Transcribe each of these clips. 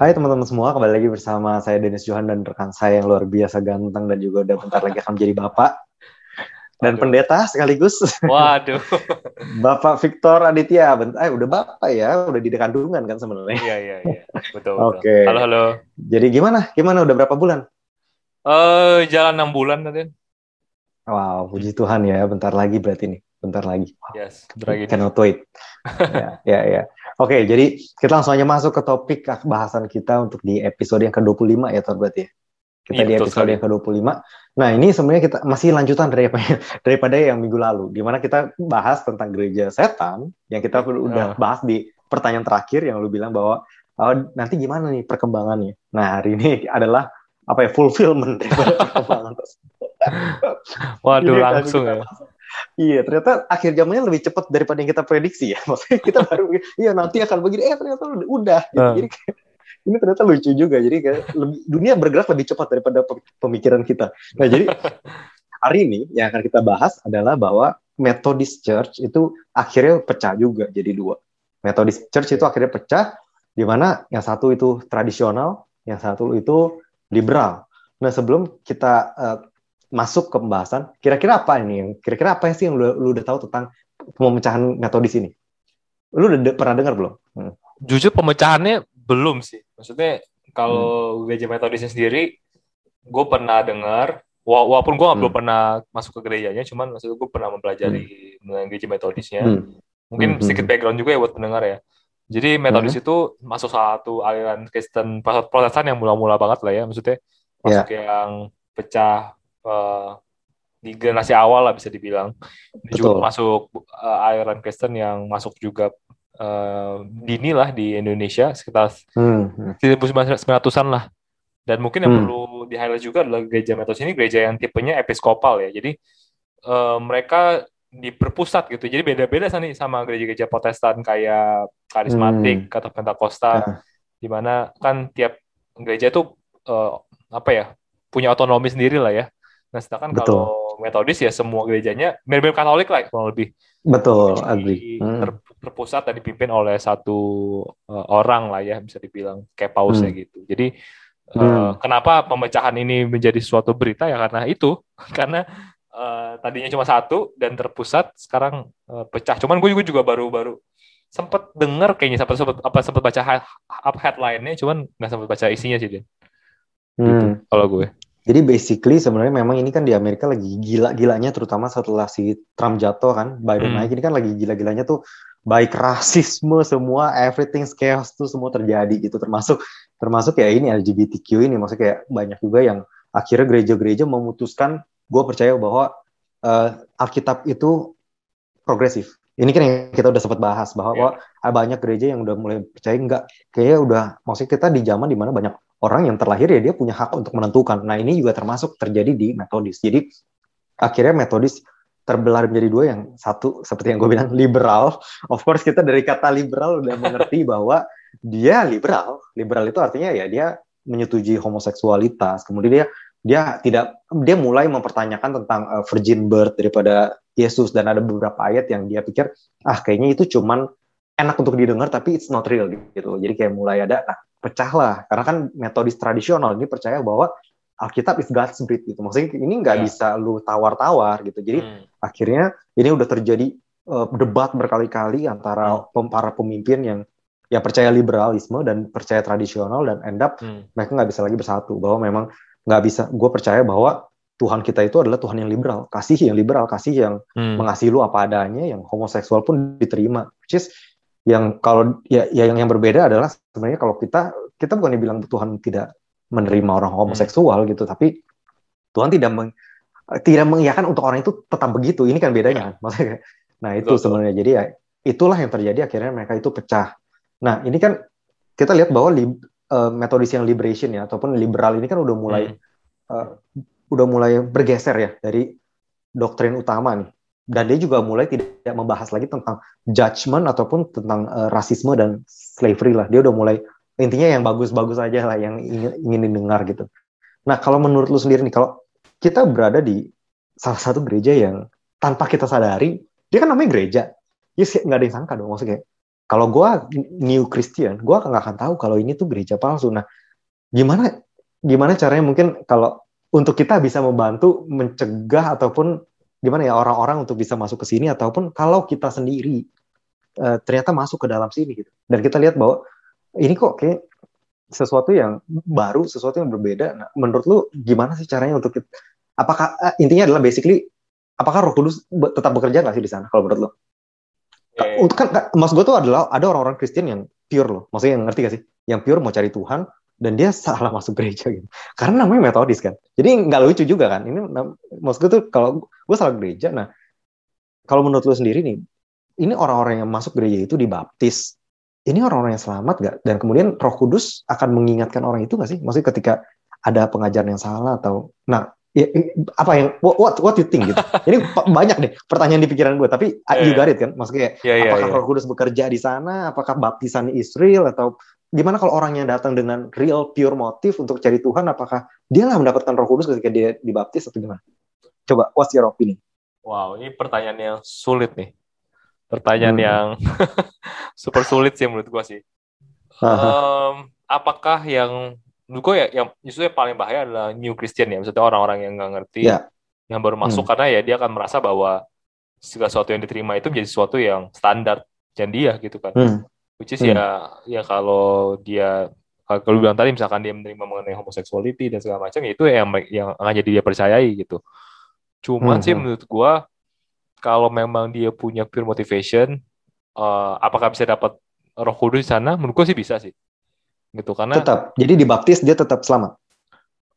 Hai teman-teman semua, kembali lagi bersama saya Dennis Johan dan rekan saya yang luar biasa ganteng dan juga udah bentar lagi akan menjadi bapak dan Waduh. pendeta sekaligus. Waduh. Bapak Victor Aditya, bentar, eh udah bapak ya, udah di kandungan kan sebenarnya. Iya, iya, iya. Betul, betul. Oke. Halo, halo. Jadi gimana? Gimana udah berapa bulan? Eh, jalan 6 bulan tadi. Wow, puji Tuhan ya, bentar lagi berarti nih, bentar lagi. Wow, Yes, bentar lagi. cannot wait. ya, ya, ya. Oke, jadi kita langsung aja masuk ke topik bahasan kita untuk di episode yang ke-25 ya, Tor, berarti ya. Kita Iya, di episode sekali. yang ke-25. Nah, ini sebenarnya kita masih lanjutan dari apa daripada yang minggu lalu, di mana kita bahas tentang gereja setan, yang kita udah Ah. bahas di pertanyaan terakhir yang lu bilang bahwa oh, nanti gimana nih perkembangannya. Nah, hari ini adalah apa ya fulfillment daripada perkembangan tersebut. Waduh, Iya, langsung ya. Iya, ternyata akhir zamannya lebih cepat daripada yang kita prediksi ya. Maksudnya kita baru, iya nanti akan begini, eh ternyata udah. Gitu. Ah. Jadi kayak, ini ternyata lucu juga. Jadi kayak lebih- dunia bergerak lebih cepat daripada pe- pemikiran kita. Nah, jadi hari ini yang akan kita bahas adalah bahwa Methodist Church itu akhirnya pecah juga jadi dua. Methodist Church itu akhirnya pecah, di mana yang satu itu tradisional, yang satu itu liberal. Nah, sebelum kita eh, masuk ke pembahasan, kira-kira apa ini? yang- Kira-kira apa sih yang lu, lu udah tahu tentang pemecahan Methodist ini? Lu udah de- pernah dengar belum? Hmm. Jujur pemecahannya belum sih. Maksudnya kalau gereja metodisnya sendiri, gue pernah dengar, wa- walaupun gue Hmm. belum pernah masuk ke gerejanya, cuman maksudnya gue pernah mempelajari mengenai gereja metodisnya. Hmm. Mungkin Hmm, sedikit hmm. background juga ya buat pendengar ya. Jadi metodis itu masuk satu aliran Kristen Protestan yang mula-mula banget lah ya. Maksudnya masuk yang pecah eh, di generasi awal lah bisa dibilang. Juga Betul. masuk eh, aliran Kristen yang masuk juga eh, dini lah di Indonesia sekitar Hmm. hmm. 1900-an lah. Dan mungkin yang Hmm. perlu di-highlight juga adalah gereja metodis ini gereja yang tipenya episkopal ya. Jadi eh, mereka diperpusat gitu. Jadi beda-beda nih sama gereja-gereja Protestan kayak karismatik atau Pentakosta Hmm. di mana kan tiap gereja itu eh, apa ya punya otonomi sendiri lah ya. Nah sedangkan Betul. kalau Metodis ya semua gerejanya mirip-mirip Katolik lah kurang lebih Betul, Jadi, agree. Hmm. ter- terpusat dan dipimpin oleh satu eh, orang lah ya bisa dibilang kayak paus ya Hmm. gitu. Jadi Hmm. kenapa pemecahan ini menjadi suatu berita ya karena itu karena eh, tadinya cuma satu dan terpusat sekarang eh, pecah. Cuman gue juga baru-baru sempet dengar kayaknya sempat sempat apa sempat baca up headline-nya cuman nggak sempat baca isinya sih dia. Hmm. Kalau gue. Jadi basically sebenarnya memang ini kan di Amerika lagi gila-gilanya terutama setelah si Trump jatuh kan, Biden Hmm. naik ini kan lagi gila-gilanya tuh baik rasisme semua everything chaos tuh semua terjadi gitu termasuk termasuk ya ini LGBTQ ini maksudnya kayak banyak juga yang akhirnya gereja-gereja memutuskan gue percaya bahwa eh, Alkitab itu progresif. Ini kan yang kita udah sempat bahas bahwa ada banyak gereja yang udah mulai percaya enggak kayaknya udah maksudnya kita di zaman di mana banyak orang yang terlahir ya dia punya hak untuk menentukan. Nah ini juga termasuk terjadi di metodis. Jadi akhirnya metodis terbelah menjadi dua yang satu seperti yang gue bilang liberal. Of course kita dari kata liberal udah mengerti bahwa dia liberal. Liberal itu artinya ya dia menyetujui homoseksualitas. Kemudian dia dia tidak dia mulai mempertanyakan tentang uh, virgin birth daripada Yesus dan ada beberapa ayat yang dia pikir ah kayaknya itu cuman enak untuk didengar tapi it's not real gitu. Jadi kayak mulai ada nah pecah lah karena kan metodis tradisional ini percaya bahwa Alkitab is God's breed gitu. Maksudnya ini nggak Ya. bisa lu tawar-tawar gitu. Jadi Hmm. akhirnya ini udah terjadi uh, debat berkali-kali antara pem- para pemimpin yang ya percaya liberalisme dan percaya tradisional dan end up Hmm. mereka nggak bisa lagi bersatu bahwa memang nggak bisa gue percaya bahwa Tuhan kita itu adalah Tuhan yang liberal kasih yang liberal kasih yang Hmm. mengasihi lu apa adanya yang homoseksual pun diterima which is yang kalau ya, ya yang yang berbeda adalah sebenarnya kalau kita kita bukan dibilang Tuhan tidak menerima orang homoseksual gitu tapi Tuhan tidak meng, tidak mengiyakan untuk orang itu tetap begitu. Ini kan bedanya kan maksudnya kayak- nah itu Betul, sebenarnya. Jadi ya itulah yang terjadi akhirnya mereka itu pecah. Nah ini kan kita lihat bahwa li, eh, metodis yang liberation ya ataupun liberal ini kan udah mulai Hmm. eh, udah mulai bergeser ya dari doktrin utama nih dan dia juga mulai tidak membahas lagi tentang judgment ataupun tentang eh, rasisme dan slavery lah. Dia udah mulai intinya yang bagus-bagus aja lah yang ingin, ingin didengar gitu. Nah kalau menurut lu sendiri nih kalau kita berada di salah satu gereja yang tanpa kita sadari dia kan namanya gereja. Ya sih, nggak ada yang sangka dong maksudnya. Kalau gue new Christian, gue nggak akan tahu kalau ini tuh gereja palsu. Nah, gimana gimana caranya mungkin kalau untuk kita bisa membantu mencegah ataupun gimana ya orang-orang untuk bisa masuk ke sini ataupun kalau kita sendiri uh, ternyata masuk ke dalam sini gitu. Dan kita lihat bahwa ini kok kayak sesuatu yang baru, sesuatu yang berbeda. Nah, menurut lu gimana sih caranya untuk kita, apakah uh, intinya adalah basically apakah Roh Kudus tetap bekerja nggak sih di sana kalau menurut lo? Yeah. Untuk kan, maksud gue tuh adalah ada orang-orang Kristen yang pure loh, maksudnya yang ngerti gak sih? Yang pure mau cari Tuhan dan dia salah masuk gereja gitu. Karena namanya metodis kan. Jadi nggak lucu juga kan. Ini maksud gue tuh kalau gue salah gereja, nah kalau menurut lo sendiri nih, ini orang-orang yang masuk gereja itu dibaptis. Ini orang-orang yang selamat gak? Dan kemudian Roh Kudus akan mengingatkan orang itu gak sih? Maksudnya ketika ada pengajaran yang salah atau nah ya, apa yang what what you think gitu ini banyak deh pertanyaan di pikiran gue tapi yeah, you got it kan maksudnya yeah, yeah, apakah yeah. Roh Kudus bekerja di sana apakah baptisan Israel atau gimana kalau orang yang datang dengan real pure motif untuk cari Tuhan apakah dia lah mendapatkan Roh Kudus ketika dia dibaptis atau gimana coba what's your opinion wow ini pertanyaan yang sulit nih pertanyaan hmm. yang super sulit sih menurut gue sih um, apakah yang menurut gue ya yang justru yang paling bahaya adalah new Christian ya maksudnya orang-orang yang nggak ngerti yeah. yang baru masuk hmm. karena ya dia akan merasa bahwa segala sesuatu yang diterima itu menjadi sesuatu yang standar dan dia gitu kan hmm. which is hmm. ya ya kalau dia kalau bilang tadi misalkan dia menerima mengenai homoseksuality dan segala macam ya itu yang yang akan jadi dia percayai gitu cuman hmm. sih hmm. menurut gue kalau memang dia punya pure motivation uh, apakah bisa dapat roh kudus di sana? Menurut gue sih bisa sih. Gitu karena tetap. Jadi dibaptis dia tetap selamat.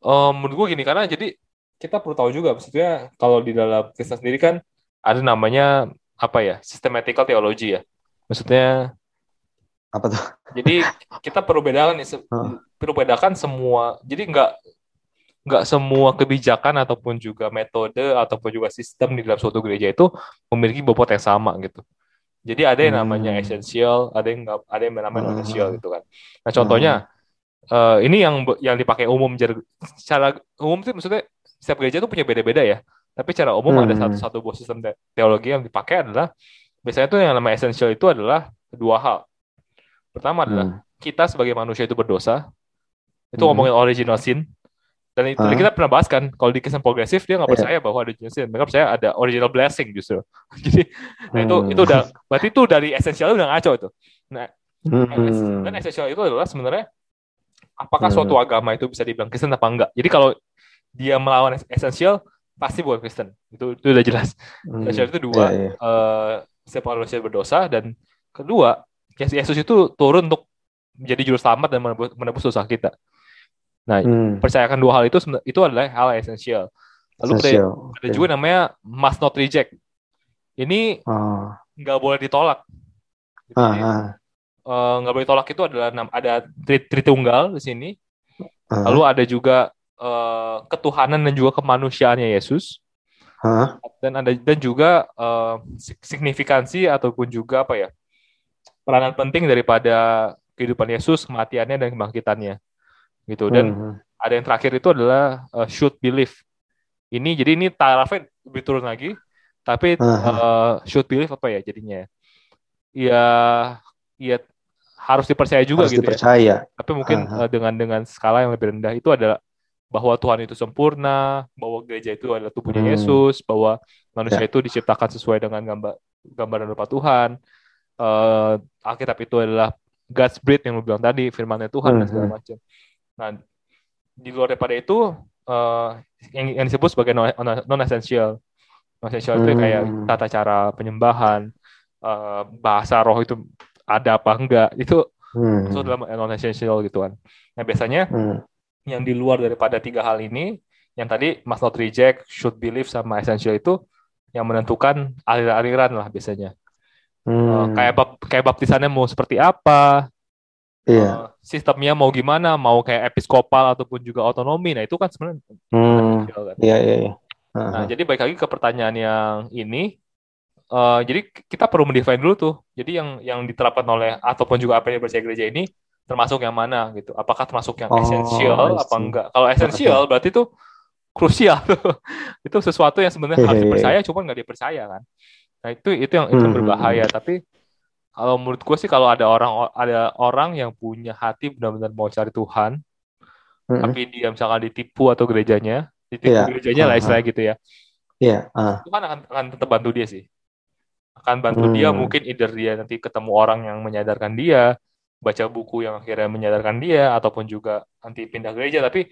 Um, menurut gue gini karena jadi kita perlu tahu juga maksudnya kalau di dalam Kristen sendiri kan ada namanya apa ya systematical theology ya. Maksudnya apa tuh? Jadi kita perlu bedakan nih perlu bedakan semua jadi nggak nggak semua kebijakan ataupun juga metode ataupun juga sistem di dalam suatu gereja itu memiliki bobot yang sama gitu jadi ada yang namanya hmm. essential, ada yang nggak, ada yang namanya hmm. gitu kan. Nah contohnya hmm. uh, ini yang yang dipakai umum secara umum sih maksudnya setiap gereja itu punya beda-beda ya. Tapi secara umum hmm. ada satu satu buah sistem teologi yang dipakai adalah biasanya itu yang namanya essential itu adalah dua hal. Pertama adalah hmm. kita sebagai manusia itu berdosa. Itu hmm. ngomongin original sin. Dan itu uh. kita pernah bahas kan, kalau di kisah progresif dia nggak iya. percaya yeah. bahwa ada sin, mereka percaya ada original blessing justru. Jadi nah itu hmm. itu udah berarti itu dari esensial udah ngaco itu. Nah, hmm. dan esensial itu adalah sebenarnya apakah hmm. suatu agama itu bisa dibilang Kristen apa enggak. Jadi kalau dia melawan esensial pasti bukan Kristen. Itu itu udah jelas. Hmm. Esensial itu dua, yeah, yeah. Uh, setiap manusia berdosa dan kedua, Yesus itu turun untuk menjadi juru selamat dan menebus, menebus dosa kita. Nah, hmm. percayakan dua hal itu itu adalah hal esensial. Lalu essential. ada, ada juga namanya must not reject. Ini ah. nggak oh. boleh ditolak. Ah, ah. Uh, nggak boleh ditolak itu adalah ada tritunggal di sini. Ah. Lalu ada juga uh, ketuhanan dan juga kemanusiaannya Yesus. Ah. Dan ada dan juga uh, signifikansi ataupun juga apa ya peranan penting daripada kehidupan Yesus, kematiannya dan kebangkitannya gitu dan hmm. ada yang terakhir itu adalah uh, should believe ini jadi ini tarafnya lebih turun lagi tapi uh, should believe apa ya jadinya ya ya harus dipercaya juga harus gitu ya. dipercaya. ya tapi mungkin uh, dengan dengan skala yang lebih rendah itu adalah bahwa Tuhan itu sempurna bahwa gereja itu adalah tubuhnya hmm. Yesus bahwa manusia ya. itu diciptakan sesuai dengan gambar gambar dan rupa Tuhan uh, Alkitab itu adalah God's breath yang lu bilang tadi firmannya Tuhan hmm. dan segala hmm. macam Nah, di luar daripada itu uh, yang, yang disebut sebagai non essential. Non essential hmm. itu kayak hmm. tata cara penyembahan, uh, bahasa roh itu ada apa enggak itu hmm. itu dalam non essential gitu kan. Nah, biasanya hmm. yang di luar daripada tiga hal ini yang tadi must not reject, should believe sama essential itu yang menentukan aliran-aliran lah biasanya. Hmm. Uh, kayak bap kayak baptisannya mau seperti apa, Iya. Uh, sistemnya mau gimana, mau kayak episkopal ataupun juga otonomi. Nah, itu kan sebenarnya hmm. kan. Iya, iya, iya. Uh-huh. Nah, jadi baik lagi ke pertanyaan yang ini uh, jadi kita perlu mendefine dulu tuh. Jadi yang yang diterapkan oleh ataupun juga apa yang gereja ini termasuk yang mana gitu. Apakah termasuk yang oh, esensial apa enggak? Kalau esensial berarti itu krusial itu sesuatu yang sebenarnya harus dipercaya, cuma nggak dipercaya kan. Nah itu itu yang itu hmm, hmm, berbahaya. Hmm. Tapi kalau menurut gue sih kalau ada orang ada orang yang punya hati benar-benar mau cari Tuhan, Mm-mm. tapi dia misalkan ditipu atau gerejanya, ditipu Iya. gerejanya lah Uh-huh. istilahnya gitu ya, Iya, ah. Tuhan akan akan tetap bantu dia sih. Akan bantu dia Hmm. mungkin either dia nanti ketemu orang yang menyadarkan dia, baca buku yang akhirnya menyadarkan dia, ataupun juga nanti pindah gereja, tapi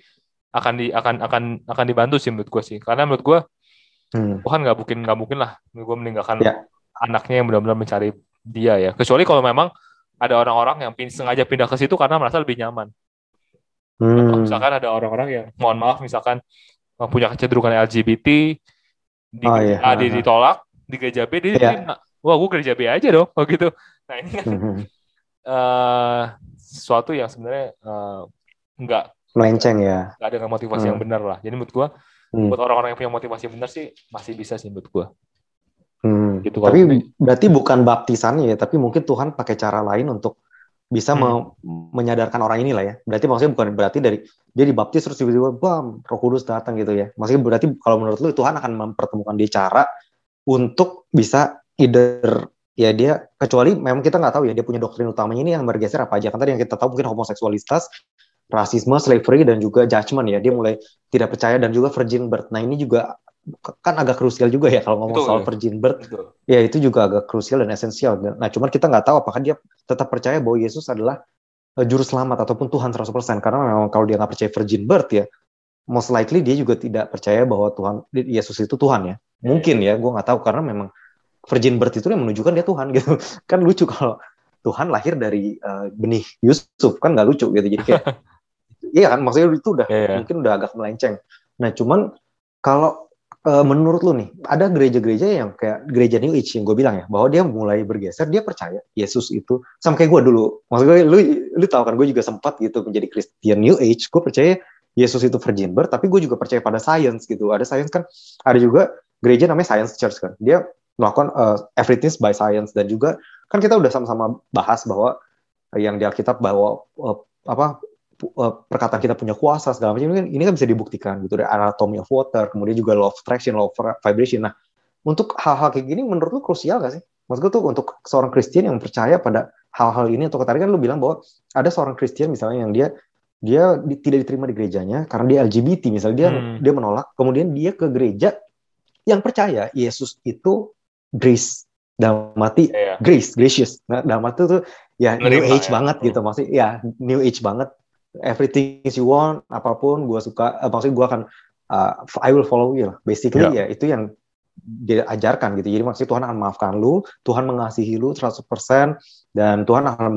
akan di akan akan akan dibantu sih menurut gue sih. Karena menurut gue Hmm. Tuhan nggak mungkin nggak mungkin lah gue meninggalkan Ya. anaknya yang benar-benar mencari dia ya. Kecuali kalau memang ada orang-orang yang sengaja pindah ke situ karena merasa lebih nyaman. Hmm. Misalkan ada orang-orang yang mohon maaf misalkan uh, punya kecenderungan LGBT di Oh, iya. A dia ditolak, di gereja B dia Iya. diterima. Wah, gue gereja B aja dong, oh gitu. Nah ini kan eh, sesuatu yang sebenarnya eh, nggak Melenceng ya. nggak ada motivasi yang Hmm. benar lah. Jadi menurut gue Hmm. buat orang-orang yang punya motivasi yang benar sih masih bisa sih menurut gue. Gitu kalau Tapi gue. berarti bukan baptisannya ya, tapi mungkin Tuhan pakai cara lain untuk bisa Hmm. me- menyadarkan orang ini lah ya. Berarti maksudnya bukan berarti dari dia dibaptis terus tiba-tiba bam Roh Kudus datang gitu ya. Maksudnya berarti kalau menurut lu Tuhan akan mempertemukan dia cara untuk bisa either ya dia kecuali memang kita nggak tahu ya dia punya doktrin utamanya ini yang bergeser apa aja kan tadi yang kita tahu mungkin homoseksualitas rasisme slavery dan juga judgment ya dia mulai tidak percaya dan juga virgin birth nah ini juga kan agak krusial juga ya kalau ngomong Betul, soal ya. virgin birth Betul. ya itu juga agak krusial dan esensial. Nah, cuman kita nggak tahu apakah dia tetap percaya bahwa Yesus adalah eh, juru selamat ataupun Tuhan 100% karena memang kalau dia nggak percaya virgin birth ya most likely dia juga tidak percaya bahwa Tuhan Yesus itu Tuhan ya. Mungkin ya, gue nggak tahu karena memang virgin birth itu yang menunjukkan dia Tuhan gitu. Kan lucu kalau Tuhan lahir dari eh, benih Yusuf kan nggak lucu gitu. Jadi kayak iya kan maksudnya itu udah Iya, iya. mungkin udah agak melenceng. Nah, cuman kalau eh, menurut lu nih, ada gereja-gereja yang kayak gereja New Age yang gue bilang ya, bahwa dia mulai bergeser, dia percaya Yesus itu sama kayak gue dulu. Maksud gue, lu lu tahu kan gue juga sempat gitu menjadi Christian New Age. Gue percaya Yesus itu virgin birth, tapi gue juga percaya pada science gitu. Ada science kan, ada juga gereja namanya Science Church kan. Dia melakukan eh, everything by science dan juga kan kita udah sama-sama bahas bahwa yang di Alkitab bahwa eh, apa eh, perkataan kita punya kuasa segala macam ini kan, ini kan bisa dibuktikan gitu dari anatomy of water kemudian juga law of attraction law of vibration nah untuk hal-hal kayak gini menurut lu krusial gak sih maksud gue tuh untuk seorang Kristen yang percaya pada hal-hal ini atau tadi kan lu bilang bahwa ada seorang Kristen misalnya yang dia dia di- tidak diterima di gerejanya karena dia LGBT misalnya dia Hmm. dia menolak kemudian dia ke gereja yang percaya Yesus itu grace dalam mati Iya. grace gracious nah, dalam arti tuh ya new age ya. banget gitu maksudnya ya new age banget everything you want apa pun gue suka eh, maksudnya gue akan uh, I will follow you lah. Basically Ya. ya itu yang diajarkan gitu. Jadi maksudnya Tuhan akan maafkan lu Tuhan mengasihi lu 100% dan Tuhan akan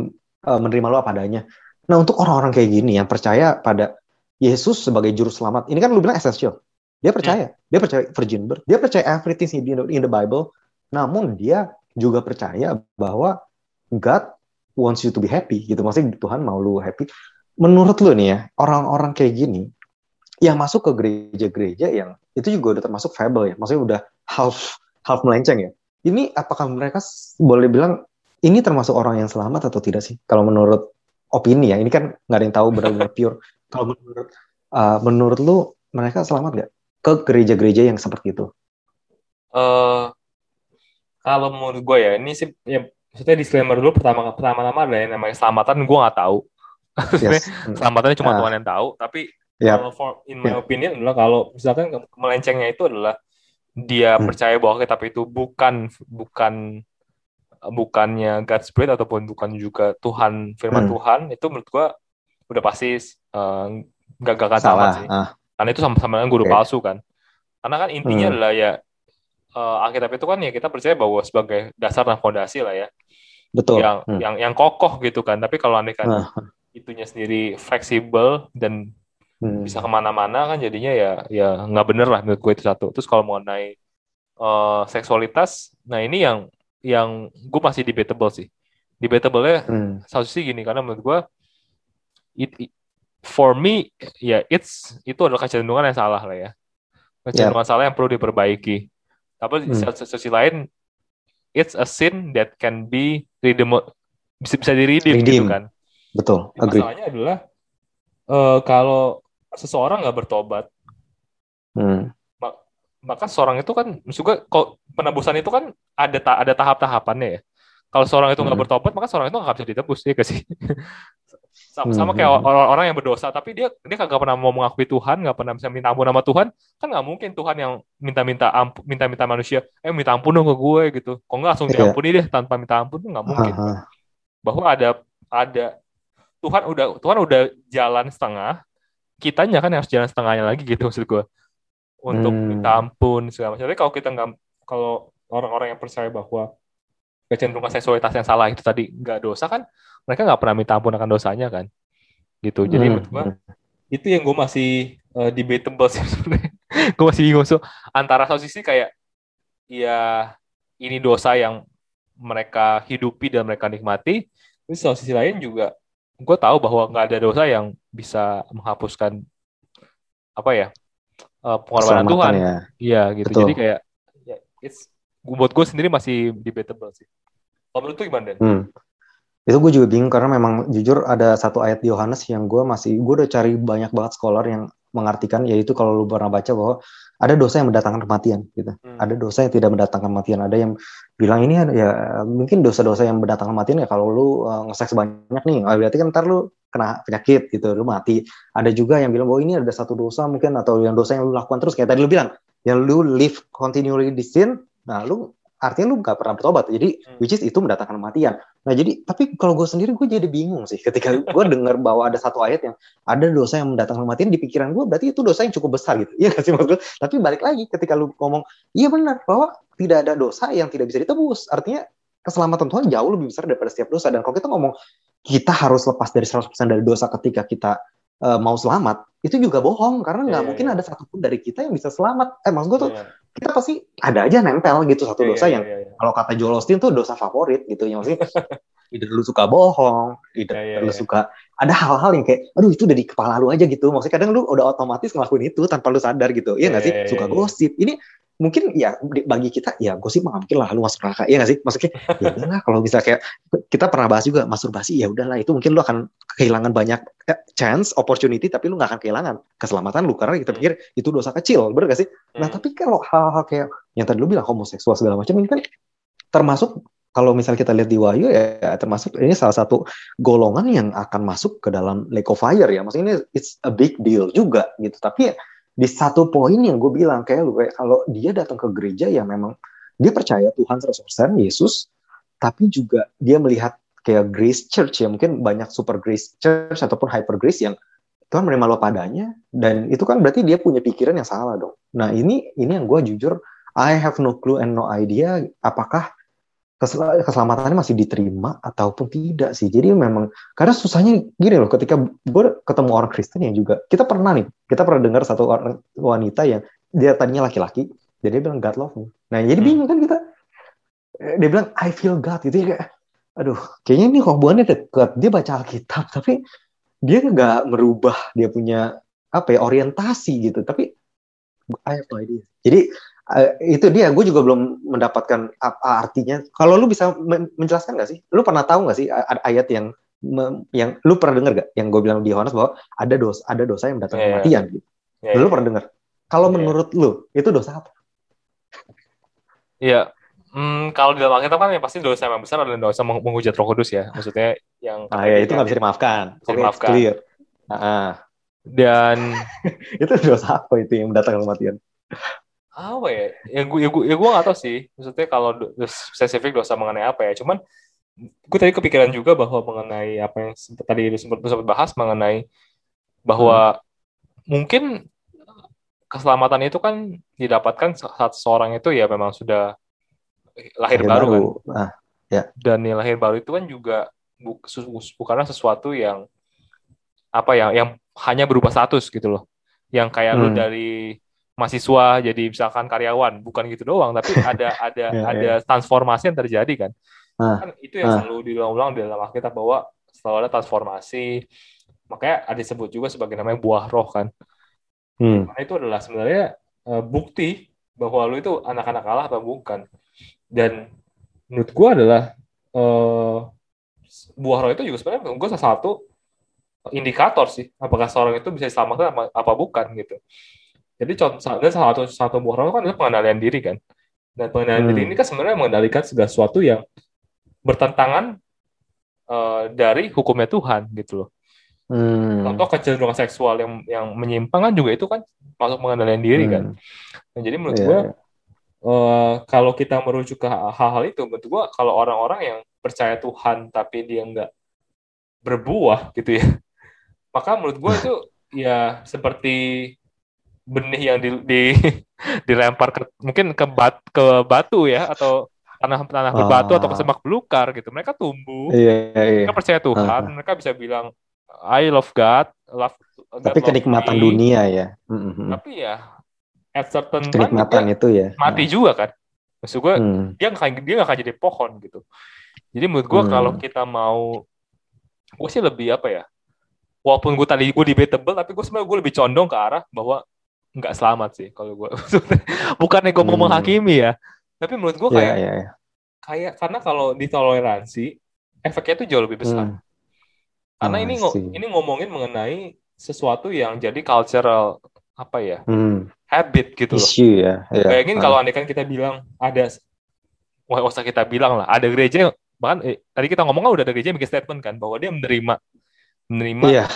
uh, menerima lu apa adanya. Nah untuk orang-orang kayak gini yang percaya pada Yesus sebagai juru selamat ini kan lu bilang essential. Dia percaya. Dia percaya virgin birth. Dia percaya everything in the, in the Bible. Namun dia juga percaya bahwa God wants you to be happy gitu. Maksudnya Tuhan mau lu happy menurut lu nih ya orang-orang kayak gini yang masuk ke gereja-gereja yang itu juga udah termasuk fable ya maksudnya udah half half melenceng ya. Ini apakah mereka boleh bilang ini termasuk orang yang selamat atau tidak sih? Kalau menurut opini ya ini kan nggak ada yang tahu benar-benar pure. Kalau menurut uh, menurut lu mereka selamat nggak ke gereja-gereja yang seperti itu? Eh kalau menurut gue ya ini sih ya maksudnya disclaimer dulu pertama pertama-tama ada yang namanya selamatan gue nggak tahu yes selamatannya cuma Ah. Tuhan yang tahu tapi ya kalau for, in my Ya. opinion adalah kalau misalkan melencengnya itu adalah dia Hmm. percaya bahwa kitab itu bukan bukan bukannya God's Spirit ataupun bukan juga Tuhan firman Hmm. Tuhan itu menurut gue udah pasti nggak gak sama salah sih ah karena itu sama-sama dengan guru Oke. palsu kan karena kan intinya Hmm. adalah ya eh, Alkitab itu kan ya kita percaya bahwa sebagai dasar dan fondasi lah ya betul yang Hmm. yang yang kokoh gitu kan tapi kalau andai kan Ah. Itunya sendiri fleksibel dan Hmm. bisa ke mana-mana kan jadinya ya ya nggak bener lah menurut gue itu satu. Terus kalau mengenai eh, seksualitas nah ini yang yang gue masih debatable sih. Debatable nya Hmm. satu sih gini karena menurut gue it, it- for me ya it's itu adalah kecenderungan yang salah lah ya. Kecenderungan salah yang perlu diperbaiki. Tapi di Hmm. satu sisi lain it's a sin that can be redeem bisa bisa di redeem gitu kan betul Jadi agree masalahnya adalah eh, kalau seseorang nggak bertobat Hmm. maka seorang itu kan gue kok penebusan itu kan ada ta- ada tahap-tahapannya ya Kalau seorang itu nggak Hmm. bertobat, maka seorang itu nggak bisa ditebus, ya gak sih? sama, Hmm, sama kayak hmm, hmm. orang-orang yang berdosa, tapi dia dia kagak pernah mau mengakui Tuhan, nggak pernah bisa minta ampun sama Tuhan, kan nggak mungkin Tuhan yang minta-minta ampun, minta-minta manusia, eh minta ampun dong ke gue gitu. Kok nggak langsung Iya. diampuni deh tanpa minta ampun tuh nggak mungkin. Ah, ah. Bahwa ada ada Tuhan udah Tuhan udah jalan setengah, kitanya kan harus jalan setengahnya lagi gitu maksud gue untuk Hmm. minta ampun segala macam. Tapi kalau kita nggak kalau orang-orang yang percaya bahwa kecenderungan seksualitas yang salah itu tadi nggak dosa kan mereka nggak pernah minta ampun akan dosanya kan. Gitu. Jadi Hmm, gua itu yang gue masih eh, debatable sih sebenarnya. Gue masih bingung. So antara satu sisi kayak ya ini dosa yang mereka hidupi dan mereka nikmati tapi satu sisi lain juga gue tahu bahwa nggak ada dosa yang bisa menghapuskan apa ya eh, pengorbanan Tuhan ya. Iya gitu. Betul. Jadi kayak ya, it's buat gue sendiri masih debatable sih. Kalau menurut lu gimana Dan? Hmm. Itu gue juga bingung karena memang jujur ada satu ayat Yohanes yang gue masih gue udah cari banyak banget scholar yang mengartikan yaitu kalau lu pernah baca bahwa ada dosa yang mendatangkan kematian gitu. Hmm. Ada dosa yang tidak mendatangkan kematian. Ada yang bilang ini ya mungkin dosa-dosa yang mendatangkan kematian ya kalau lu uh, ngeseks banyak nih, ah, berarti kan ntar lu kena penyakit gitu, lu mati. Ada juga yang bilang bahwa ini ada satu dosa mungkin atau yang dosa yang lu lakukan terus kayak tadi lu bilang, yang lu live continually di sin, nah lu artinya lu gak pernah bertobat. Jadi Hmm. which is itu mendatangkan kematian. Nah jadi tapi kalau gue sendiri gue jadi bingung sih ketika gue dengar bahwa ada satu ayat yang ada dosa yang mendatangkan kematian di pikiran gue berarti itu dosa yang cukup besar gitu. Iya gak sih maksud gue? Tapi balik lagi ketika lu ngomong iya benar bahwa tidak ada dosa yang tidak bisa ditebus. Artinya keselamatan Tuhan jauh lebih besar daripada setiap dosa. Dan kalau kita ngomong kita harus lepas dari 100% dari dosa ketika kita eh, mau selamat, itu juga bohong karena nggak Iya, mungkin iya. ada satupun dari kita yang bisa selamat. Eh maksud gue tuh Iya, kita pasti ada aja nempel gitu satu iya, dosa iya, yang iya, iya. kalau kata Joel Osteen tuh dosa favorit gitu ya maksudnya either lu suka bohong either Iya, iya, lu iya. suka ada hal-hal yang kayak aduh itu udah di kepala lu aja gitu maksudnya kadang lu udah otomatis ngelakuin itu tanpa lu sadar gitu iya Iya, nggak sih iya, iya, suka iya. gosip ini mungkin ya bagi kita ya gosip mah mungkin lah lu masuk neraka iya nggak sih maksudnya ya udahlah kalau bisa kayak kita pernah bahas juga masturbasi ya udahlah itu mungkin lu akan kehilangan banyak eh, chance opportunity tapi lu nggak akan kehilangan keselamatan lu karena kita pikir itu dosa kecil bener gak sih Nah, Hmm. tapi kalau hal-hal kayak yang tadi lu bilang homoseksual segala macam ini kan termasuk kalau misalnya kita lihat di Wahyu ya termasuk ini salah satu golongan yang akan masuk ke dalam lake of fire ya. Maksudnya ini it's a big deal juga gitu. Tapi ya, di satu poin yang gue bilang kayak lu kayak kalau dia datang ke gereja ya memang dia percaya Tuhan 100% Yesus tapi juga dia melihat kayak Grace Church ya mungkin banyak super Grace Church ataupun hyper Grace yang Tuhan menerima lo padanya dan itu kan berarti dia punya pikiran yang salah dong. Nah ini ini yang gue jujur I have no clue and no idea apakah kesel- keselamatannya masih diterima ataupun tidak sih. Jadi memang karena susahnya gini loh ketika gue ketemu orang Kristen yang juga kita pernah nih kita pernah dengar satu orang wanita yang dia tadinya laki-laki jadi dia bilang God love me. Nah jadi Hmm. bingung kan kita Eh, dia bilang I feel God gitu ya kayak aduh kayaknya ini hubungannya dekat dia baca Alkitab tapi dia nggak merubah dia punya apa ya orientasi gitu tapi I have no idea jadi eh, itu dia gue juga belum mendapatkan apa artinya. Kalau lu bisa men- menjelaskan nggak sih? Lu pernah tahu nggak sih ada ayat yang yang lu pernah dengar gak yang gue bilang di Yohanes bahwa ada dosa ada dosa yang mendatangkan Iya, iya. kematian gitu. Iya, lu pernah dengar kalau Iya. menurut lu itu dosa apa? Iya. Hmm, kalau di dalam Alkitab kan yang pasti dosa yang besar adalah dosa meng- menghujat Roh Kudus ya. Maksudnya yang ah ya itu nggak bisa dimaafkan. Bisa dimaafkan. clear. Ah, dan itu dosa apa itu yang mendatangkan kematian apa ya? Ya gue ya gue ya gue nggak tahu sih. Maksudnya kalau do- spesifik dosa mengenai apa ya. Cuman gue tadi kepikiran juga bahwa mengenai apa yang sempat tadi lu sempat lu sempat bahas mengenai bahwa mungkin keselamatan itu kan didapatkan saat seorang itu ya memang sudah lahir, baru, kan. Ah, dan yang lahir baru itu kan juga bu- bukanlah sesuatu yang apa ya yang hanya berubah status gitu loh yang kayak lu Hmm. dari mahasiswa jadi misalkan karyawan bukan gitu doang tapi ada ada Ya, ada transformasi yang terjadi kan Ah. kan itu yang Ah. selalu diulang-ulang di dalam Alkitab bahwa selalu ada transformasi makanya ada disebut juga sebagai namanya buah roh kan Hmm. karena itu adalah sebenarnya eh, bukti bahwa lu itu anak-anak Allah atau bukan. Dan menurut gua adalah eh, buah roh itu juga sebenarnya menurut gua salah satu indikator sih apakah seorang itu bisa diselamatkan apa, apa bukan gitu. Jadi contoh salah satu satu buah kan adalah pengendalian diri kan. Dan pengendalian Hmm. diri ini kan sebenarnya mengendalikan segala sesuatu yang bertentangan uh, dari hukumnya Tuhan gitu loh. Hmm. Contoh kecenderungan seksual yang yang menyimpang kan juga itu kan masuk pengendalian diri kan. hmm. kan. Nah, jadi menurut yeah, gue yeah. Uh, kalau kita merujuk ke hal-hal itu, menurut gue kalau orang-orang yang percaya Tuhan tapi dia nggak berbuah gitu ya, maka menurut gue itu ya seperti benih yang di, di dilempar ke mungkin ke bat ke batu ya atau tanah tanah berbatu oh. atau ke semak belukar gitu mereka tumbuh iya, iya. mereka percaya Tuhan uh. mereka bisa bilang I love God love God tapi kenikmatan me. dunia ya mm-hmm. tapi ya at certain kenikmatan itu ya mati uh. juga kan maksud gue hmm. dia nggak dia nggak akan jadi pohon gitu jadi menurut gue hmm. kalau kita mau gue sih lebih apa ya walaupun gue tadi gue debatable tapi gue sebenarnya gue lebih condong ke arah bahwa nggak selamat sih kalau gue bukannya gue mau hmm. menghakimi ya tapi menurut gue iya, kayak yeah, yeah, yeah. kayak karena kalau ditoleransi efeknya itu jauh lebih besar hmm. karena ini ini ngomongin mengenai sesuatu yang jadi cultural apa ya hmm. habit gitu loh Issue, ya. Yeah. bayangin uh. kalau andai kan kita bilang ada wah usah kita bilang lah ada gereja bahkan eh, tadi kita ngomong kan udah ada gereja yang bikin statement kan bahwa dia menerima menerima iya.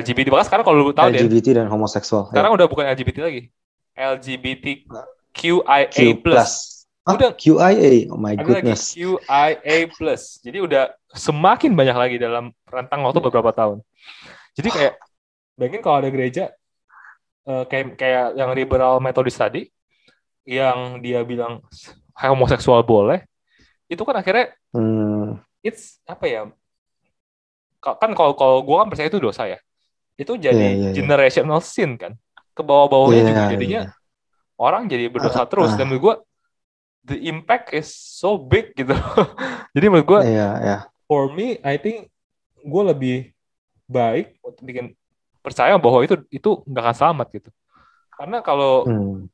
LGBT bahkan sekarang kalau lu tahu LGBT deh, dan homoseksual sekarang ya. udah bukan LGBT lagi. LGBTQIA plus. Ah, udah. QIA oh my goodness. Lagi QIA plus. Jadi udah semakin banyak lagi dalam rentang waktu beberapa tahun. Jadi kayak bayangin kalau ada gereja uh, kayak kayak yang liberal metodis tadi yang dia bilang homoseksual boleh itu kan akhirnya hmm. it's apa ya kan kalau kalau gue kan percaya itu dosa ya itu jadi yeah, yeah, yeah. generational sin kan ke bawah-bawahnya yeah, juga jadinya yeah. orang jadi berdosa uh, terus uh. dan menurut gue the impact is so big gitu jadi menurut gue yeah, yeah. for me I think gue lebih baik untuk bikin percaya bahwa itu itu nggak akan selamat gitu karena kalau hmm.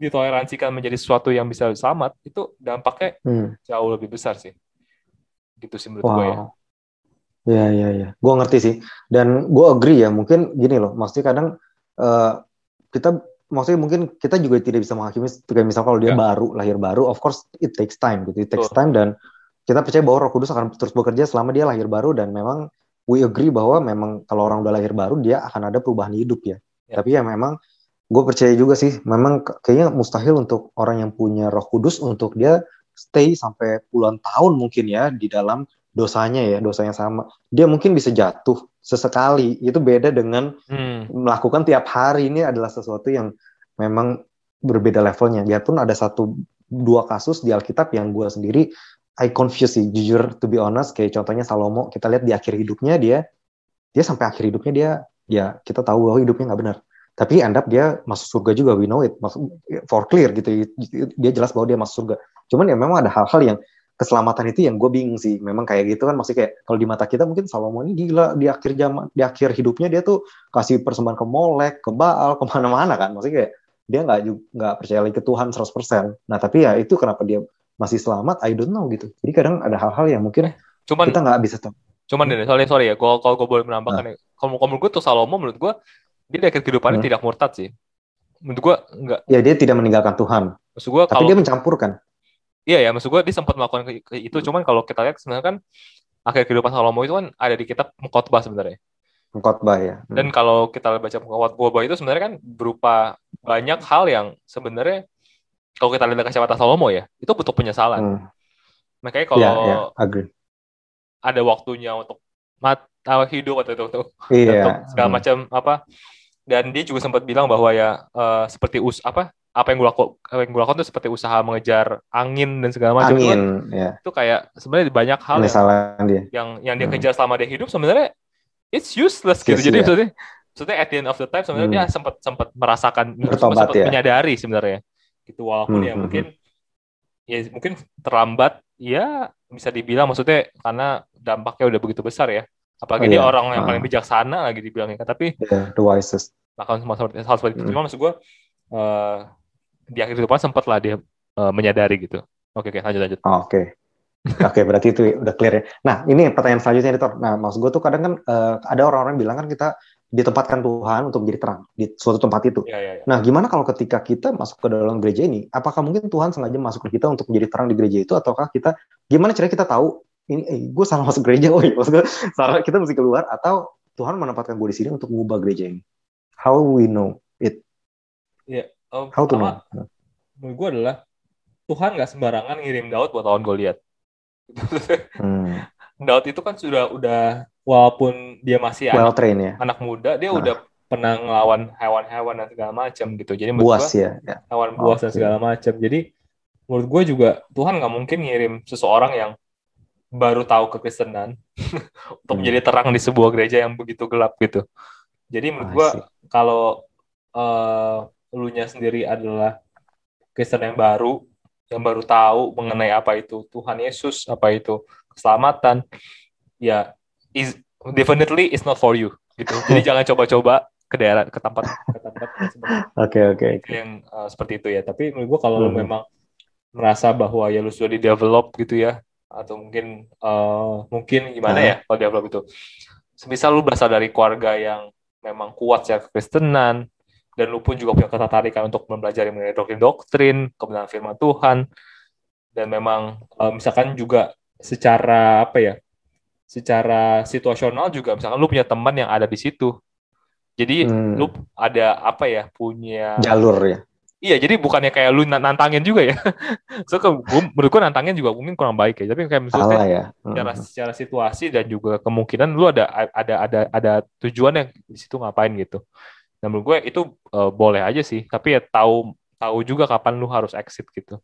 ditoleransikan menjadi sesuatu yang bisa selamat itu dampaknya hmm. jauh lebih besar sih gitu sih menurut wow. gue ya Ya, ya, ya. Gue ngerti sih. Dan gue agree ya. Mungkin gini loh. Maksudnya kadang uh, kita, maksudnya mungkin kita juga tidak bisa menghakimi. Kayak misal kalau dia ya. baru, lahir baru, of course it takes time gitu. It takes time dan kita percaya bahwa Roh Kudus akan terus bekerja selama dia lahir baru dan memang we agree bahwa memang kalau orang udah lahir baru dia akan ada perubahan hidup ya. ya. Tapi ya memang gue percaya juga sih. Memang kayaknya mustahil untuk orang yang punya Roh Kudus untuk dia stay sampai puluhan tahun mungkin ya di dalam dosanya ya dosa yang sama. Dia mungkin bisa jatuh sesekali. Itu beda dengan hmm. melakukan tiap hari. Ini adalah sesuatu yang memang berbeda levelnya. Biarpun ada satu dua kasus di Alkitab yang gue sendiri I confuse sih jujur to be honest. Kayak contohnya Salomo kita lihat di akhir hidupnya dia dia sampai akhir hidupnya dia ya kita tahu bahwa hidupnya nggak benar. Tapi end up dia masuk surga juga we know it. Masuk for clear gitu. Dia jelas bahwa dia masuk surga. Cuman ya memang ada hal-hal yang keselamatan itu yang gue bingung sih. Memang kayak gitu kan masih kayak kalau di mata kita mungkin Salomo ini gila di akhir zaman di akhir hidupnya dia tuh kasih persembahan ke Molek, ke Baal, ke mana-mana kan. Maksudnya kayak dia nggak nggak percaya lagi ke Tuhan 100%. Nah tapi ya itu kenapa dia masih selamat? I don't know gitu. Jadi kadang ada hal-hal yang mungkin cuman, kita nggak bisa tahu. Cuman deh, sorry sorry ya, kalau kalau gue boleh menambahkan nah. ya, kalau menurut gue tuh Salomo menurut gue dia di akhir kehidupannya hmm. tidak murtad sih. Menurut gue enggak. Ya dia tidak meninggalkan Tuhan. Maksud gue tapi kalau, dia mencampurkan iya ya maksud gue dia sempat melakukan itu cuman kalau kita lihat sebenarnya kan akhir kehidupan Salomo itu kan ada di kitab khotbah sebenarnya khotbah ya hmm. dan kalau kita baca khotbah itu sebenarnya kan berupa banyak hal yang sebenarnya kalau kita lihat kacamata Salomo ya itu butuh penyesalan hmm. makanya kalau yeah, yeah, ada waktunya untuk mata hidup atau untuk, yeah. untuk segala hmm. macam apa dan dia juga sempat bilang bahwa ya uh, seperti us apa apa yang gue lakukan apa yang gue lakukan itu seperti usaha mengejar angin dan segala macam angin, itu, ya. itu kayak sebenarnya banyak hal yang, dia. yang yang dia hmm. kejar selama dia hidup sebenarnya it's useless gitu yes, jadi yeah. maksudnya maksudnya at the end of the time sebenarnya hmm. dia sempat sempat merasakan sempat ya. menyadari sebenarnya gitu walaupun hmm. ya hmm, mungkin hmm. ya mungkin terlambat ya bisa dibilang maksudnya karena dampaknya udah begitu besar ya apalagi oh, dia yeah. orang yang paling ah. bijaksana lagi dibilangnya tapi yeah, the wisest bahkan seperti hal seperti itu cuma maksud gue uh, di akhir kehidupan sempat lah dia uh, menyadari gitu. Oke, oke, lanjut lanjut. Oh, oke. Okay. Oke, okay, berarti itu udah clear ya. Nah, ini pertanyaan selanjutnya, Editor. Nah, maksud gue tuh kadang kan uh, ada orang-orang bilang kan kita ditempatkan Tuhan untuk menjadi terang di suatu tempat itu. Ya, ya, ya. Nah, gimana kalau ketika kita masuk ke dalam gereja ini, apakah mungkin Tuhan sengaja masuk ke kita untuk menjadi terang di gereja itu, ataukah kita gimana caranya kita tahu ini, eh, gue salah masuk gereja, oh iya, maksudnya salah kita mesti keluar, atau Tuhan menempatkan gue di sini untuk mengubah gereja ini? How we know it? Ya, um, How to know? Menurut gue adalah Tuhan nggak sembarangan ngirim Daud buat lawan Goliat. Hmm. Daud itu kan sudah udah walaupun dia masih Well anak, trained ya, anak muda, dia Nah. udah pernah ngelawan hewan-hewan dan segala macam gitu. Jadi menurut buas gua, ya. ya. hewan buas dan Oke. segala macam. Jadi menurut gue juga Tuhan nggak mungkin ngirim seseorang yang baru tahu kekristenan untuk Hmm. menjadi terang di sebuah gereja yang begitu gelap gitu. Jadi menurut I gue kalau eh lu nya sendiri adalah Kristen yang baru, yang baru tahu mengenai apa itu Tuhan Yesus, apa itu keselamatan, ya is definitely is not for you gitu. Jadi jangan coba-coba ke daerah ke tempat ke tempat Oke oke oke. yang uh, seperti itu ya. Tapi menurut gua kalau lu Mhm. memang merasa bahwa ya lu sudah di develop gitu ya, atau mungkin uh, mungkin gimana Ah. ya kalau develop itu, semisal lu berasal dari keluarga yang memang kuat secara kekristenan dan lu pun juga punya ketertarikan untuk mempelajari mengenai doktrin-doktrin kebenaran firman Tuhan dan memang uh, misalkan juga secara apa ya secara situasional juga misalkan lu punya teman yang ada di situ jadi Hmm. lu ada apa ya punya Jalur ya. Iya, jadi bukannya kayak lu nan- nantangin juga ya. so, ke, menurut gua nantangin juga mungkin kurang baik ya. Tapi kayak Salah maksudnya ya. secara, Hmm. secara situasi dan juga kemungkinan lu ada ada ada ada tujuan yang di situ ngapain gitu. Dan menurut gue itu eh, boleh aja sih. Tapi ya tahu tahu juga kapan lu harus exit gitu.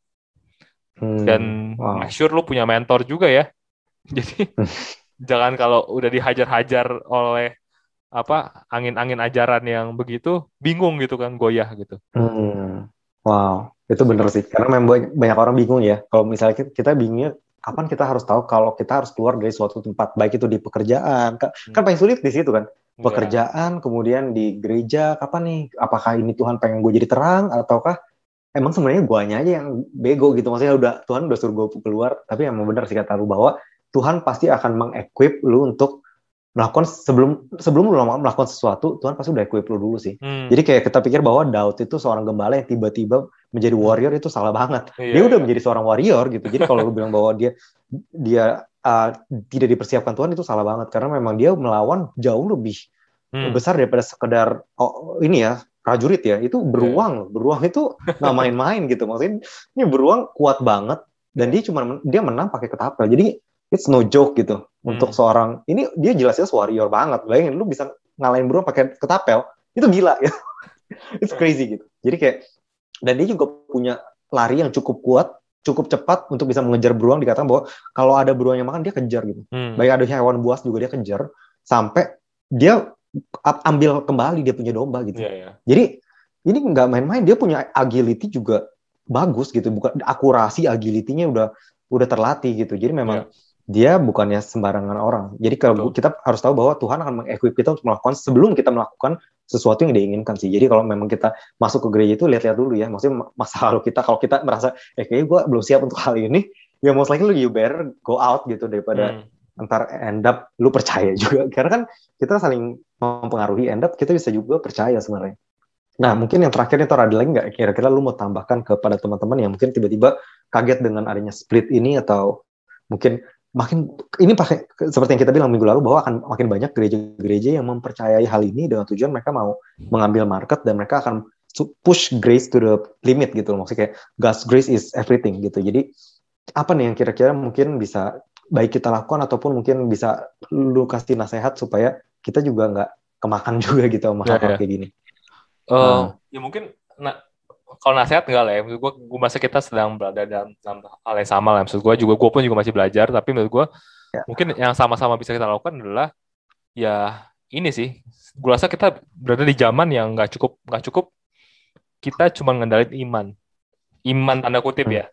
Hmm. Dan Wow. make sure lu punya mentor juga ya. Jadi jangan kalau udah dihajar-hajar oleh apa angin-angin ajaran yang begitu bingung gitu kan goyah gitu. Hmm. Wow, itu bener sih. Karena memang banyak, banyak orang bingung ya. Kalau misalnya kita, kita bingungnya, kapan kita harus tahu kalau kita harus keluar dari suatu tempat, baik itu di pekerjaan. Kan, Hmm. kan paling sulit di situ kan. Iya. Pekerjaan, kemudian di gereja, kapan nih? Apakah ini Tuhan pengen gue jadi terang, ataukah emang sebenarnya guanya aja yang bego gitu. Maksudnya udah Tuhan udah suruh gue keluar, tapi emang bener sih kata lu bahwa Tuhan pasti akan mengequip lu untuk melakukan sebelum sebelum lu melakukan sesuatu, Tuhan pasti udah equip lu dulu sih. Hmm. Jadi kayak kita pikir bahwa Daud itu seorang gembala yang tiba-tiba menjadi warrior itu salah banget. Iya, Dia udah iya. menjadi seorang warrior gitu. Jadi kalau lu bilang bahwa dia dia uh, tidak dipersiapkan Tuhan itu salah banget karena memang dia melawan jauh lebih Hmm. besar daripada sekedar oh, ini ya prajurit ya. Itu beruang, beruang itu nggak main-main gitu. Maksudnya ini beruang kuat banget dan dia cuma dia menang pakai ketapel. Jadi it's no joke gitu untuk Hmm. seorang ini dia jelas-jelas warrior banget. Bayangin lu bisa ngalahin beruang pakai ketapel itu gila ya. It's crazy gitu. Jadi kayak dan dia juga punya lari yang cukup kuat, cukup cepat untuk bisa mengejar beruang. Dikatakan bahwa kalau ada beruang yang makan dia kejar gitu. Hmm. Baik ada hewan buas juga dia kejar sampai dia ambil kembali dia punya domba gitu. Iya, iya. Jadi ini nggak main-main. Dia punya agility juga bagus gitu. Bukan akurasi agility-nya udah udah terlatih gitu. Jadi memang dia bukannya sembarangan orang. Jadi kalau Betul. kita harus tahu bahwa Tuhan akan mengequip kita untuk melakukan sebelum kita melakukan sesuatu yang diinginkan sih. Jadi kalau memang kita masuk ke gereja itu lihat-lihat dulu ya. Maksudnya masa lalu kita kalau kita merasa eh kayaknya gue belum siap untuk hal ini, ya most likely you better go out gitu daripada Hmm. ntar end up lu percaya juga. Karena kan kita saling mempengaruhi end up kita bisa juga percaya sebenarnya. Nah mungkin yang terakhir nih Tor ada lagi nggak kira-kira lu mau tambahkan kepada teman-teman yang mungkin tiba-tiba kaget dengan adanya split ini atau mungkin makin ini pakai seperti yang kita bilang minggu lalu bahwa akan makin banyak gereja-gereja yang mempercayai hal ini dengan tujuan mereka mau mengambil market dan mereka akan push grace to the limit gitu loh. Maksudnya kayak God's grace is everything gitu. Jadi apa nih yang kira-kira mungkin bisa baik kita lakukan ataupun mungkin bisa lu kasih nasihat supaya kita juga nggak kemakan juga gitu sama Ya, hal ya. kayak gini. Eh, Hmm. ya mungkin nah, kalau nasihat enggak lah ya. Maksud gue, gue masa kita sedang berada dalam, dalam hal yang sama lah. Maksud gue juga, gue pun juga masih belajar. Tapi menurut gue, Ya. mungkin yang sama-sama bisa kita lakukan adalah ya ini sih. Gue rasa kita berada di zaman yang nggak cukup, nggak cukup. Kita cuma ngendalin iman. Iman tanda kutip Hmm. ya.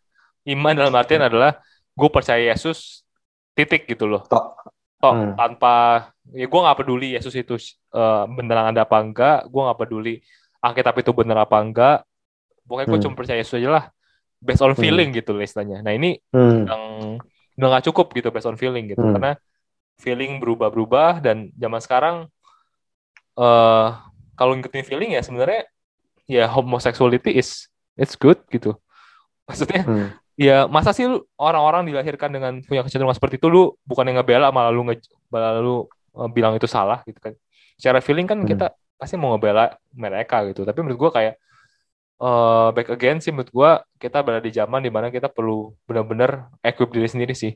Iman dalam artian adalah gue percaya Yesus titik gitu loh. Tok. Tok, Hmm. tanpa ya gue nggak peduli Yesus itu eh, beneran ada apa enggak, gue nggak peduli Alkitab itu bener apa enggak. Pokoknya gue Hmm. cuma percaya Yesus aja lah. Based on Hmm. feeling gitu lah istilahnya. Nah ini Hmm. yang udah nggak cukup gitu based on feeling gitu. Hmm. Karena feeling berubah-berubah dan zaman sekarang uh, kalau ngikutin feeling ya sebenarnya ya homosexuality is it's good gitu maksudnya hmm. ya masa sih orang-orang dilahirkan dengan punya kecenderungan seperti itu lu bukan yang ngebela malah lu nge, malah lu uh, bilang itu salah gitu kan secara feeling kan hmm. kita pasti mau ngebela mereka gitu tapi menurut gua kayak uh, back again sih menurut gua kita berada di zaman di mana kita perlu benar-benar equip diri sendiri sih.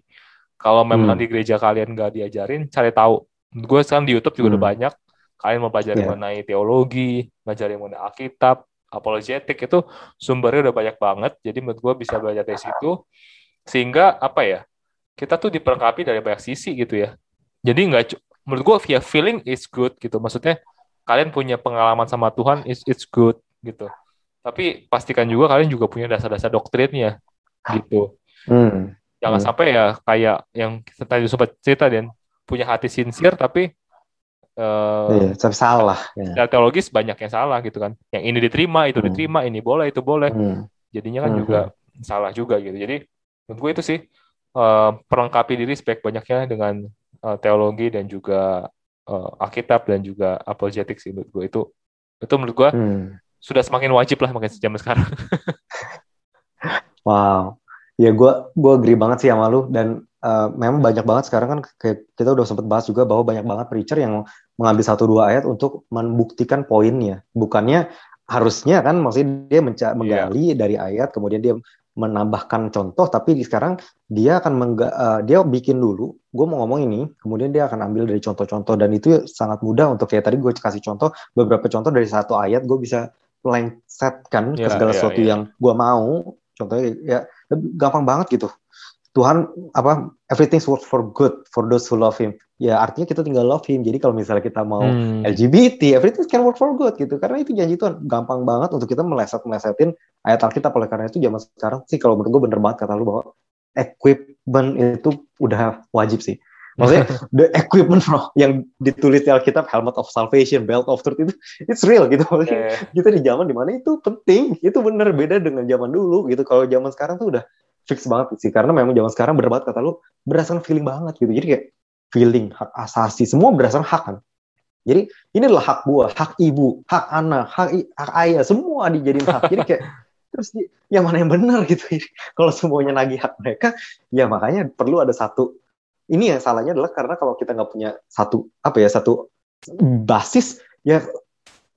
Kalau memang hmm. di gereja kalian gak diajarin cari tahu. Gue sekarang di YouTube juga hmm. udah banyak. Kalian mau belajar yeah. mengenai teologi belajar mengenai Alkitab apologetik itu sumbernya udah banyak banget. Jadi menurut gue bisa belajar dari situ. Sehingga apa ya kita tuh diperlengkapi dari banyak sisi gitu ya. Jadi nggak menurut gue via feeling is good gitu. Maksudnya kalian punya pengalaman sama Tuhan is it's good gitu tapi pastikan juga kalian juga punya dasar-dasar doktrinnya gitu hmm. jangan hmm. sampai ya kayak yang tadi sempat cerita dan punya hati sincere tapi uh, iya, tapi salah. Ya. teologis banyak yang salah gitu kan. Yang ini diterima, itu hmm. diterima, ini boleh, itu boleh. Hmm. Jadinya kan hmm. juga salah juga gitu. Jadi menurut gue itu sih uh, perlengkapi diri sebaik banyaknya dengan uh, teologi dan juga uh, Alkitab dan juga apologetik sih menurut gue itu itu menurut gue hmm. Sudah semakin wajib lah makin zaman sekarang. wow, ya gue gue agree banget sih sama lu dan uh, memang banyak banget sekarang kan kita udah sempat bahas juga bahwa banyak banget preacher yang mengambil satu dua ayat untuk membuktikan poinnya. Bukannya harusnya kan maksudnya dia menca iya. menggali yeah. dari ayat kemudian dia menambahkan contoh tapi sekarang dia akan mengga uh, dia bikin dulu gue mau ngomong ini kemudian dia akan ambil dari contoh-contoh dan itu sangat mudah untuk kayak tadi gue kasih contoh beberapa contoh dari satu ayat gue bisa lengsetkan yeah, ke segala yeah, sesuatu yeah. yang gue mau contohnya ya gampang banget gitu Tuhan apa everything works for good for those who love him. Ya artinya kita tinggal love him. Jadi kalau misalnya kita mau hmm. LGBT, everything can work for good gitu. Karena itu janji Tuhan gampang banget untuk kita meleset melesetin ayat Alkitab. Oleh karena itu zaman sekarang sih kalau menurut gue bener banget kata lu bahwa equipment itu udah wajib sih. Maksudnya the equipment bro, yang ditulis di Alkitab helmet of salvation, belt of truth itu it's real gitu. Maksudnya, yeah. Kita di zaman di mana itu penting, itu bener beda dengan zaman dulu gitu. Kalau zaman sekarang tuh udah fix banget sih karena memang zaman sekarang bener banget kata lu berdasarkan feeling banget gitu jadi kayak feeling hak asasi semua berdasarkan hak kan jadi ini adalah hak gua hak ibu hak anak hak, hak ayah semua dijadiin hak jadi kayak terus yang mana yang benar gitu kalau semuanya lagi hak mereka ya makanya perlu ada satu ini yang salahnya adalah karena kalau kita nggak punya satu apa ya satu basis ya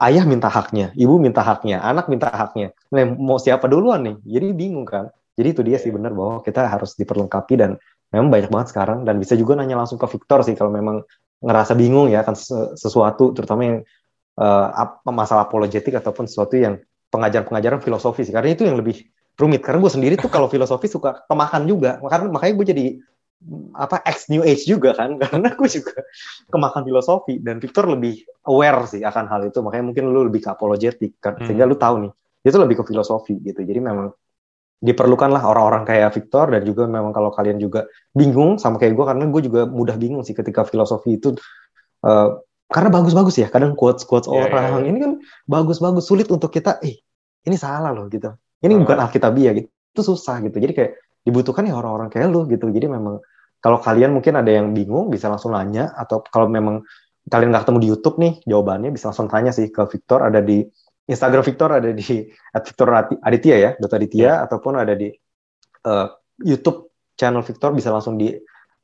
ayah minta haknya ibu minta haknya anak minta haknya. Nah, mau siapa duluan nih? Jadi bingung kan? Jadi itu dia sih iya. benar bahwa kita harus diperlengkapi dan memang banyak banget sekarang dan bisa juga nanya langsung ke Victor sih kalau memang ngerasa bingung ya akan sesuatu terutama yang uh, masalah apologetik ataupun sesuatu yang pengajaran-pengajaran filosofi sih karena itu yang lebih rumit. Karena gue sendiri tuh kalau filosofi suka kemakan juga. Makanya makanya gue jadi apa ex new age juga kan karena gue juga kemakan filosofi dan Victor lebih aware sih akan hal itu makanya mungkin lu lebih ke apologetik kan, hmm. sehingga lu tahu nih itu lebih ke filosofi gitu jadi memang diperlukanlah orang-orang kayak Victor dan juga memang kalau kalian juga bingung sama kayak gue karena gue juga mudah bingung sih ketika filosofi itu uh, karena bagus-bagus ya kadang quotes quotes yeah, orang yeah, yeah. ini kan bagus-bagus sulit untuk kita eh ini salah loh gitu ini uh. bukan alkitabiah gitu itu susah gitu jadi kayak dibutuhkan ya orang-orang kayak lu gitu jadi memang kalau kalian mungkin ada yang bingung bisa langsung nanya atau kalau memang kalian nggak ketemu di YouTube nih jawabannya bisa langsung tanya sih ke Victor ada di Instagram Victor ada di Victor Aditya ya, Dota Aditya, yeah. ataupun ada di uh, YouTube channel Victor bisa langsung di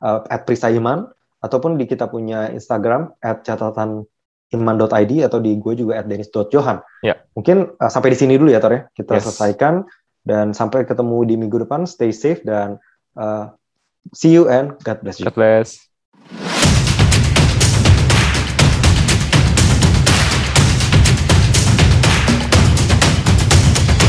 uh, at Prisaiman, ataupun di kita punya Instagram at catatan iman.id atau di gue juga denis.johan. Yeah. Mungkin uh, sampai di sini dulu ya Tor ya, kita yes. selesaikan dan sampai ketemu di minggu depan, stay safe dan uh, see you and God bless you. God bless.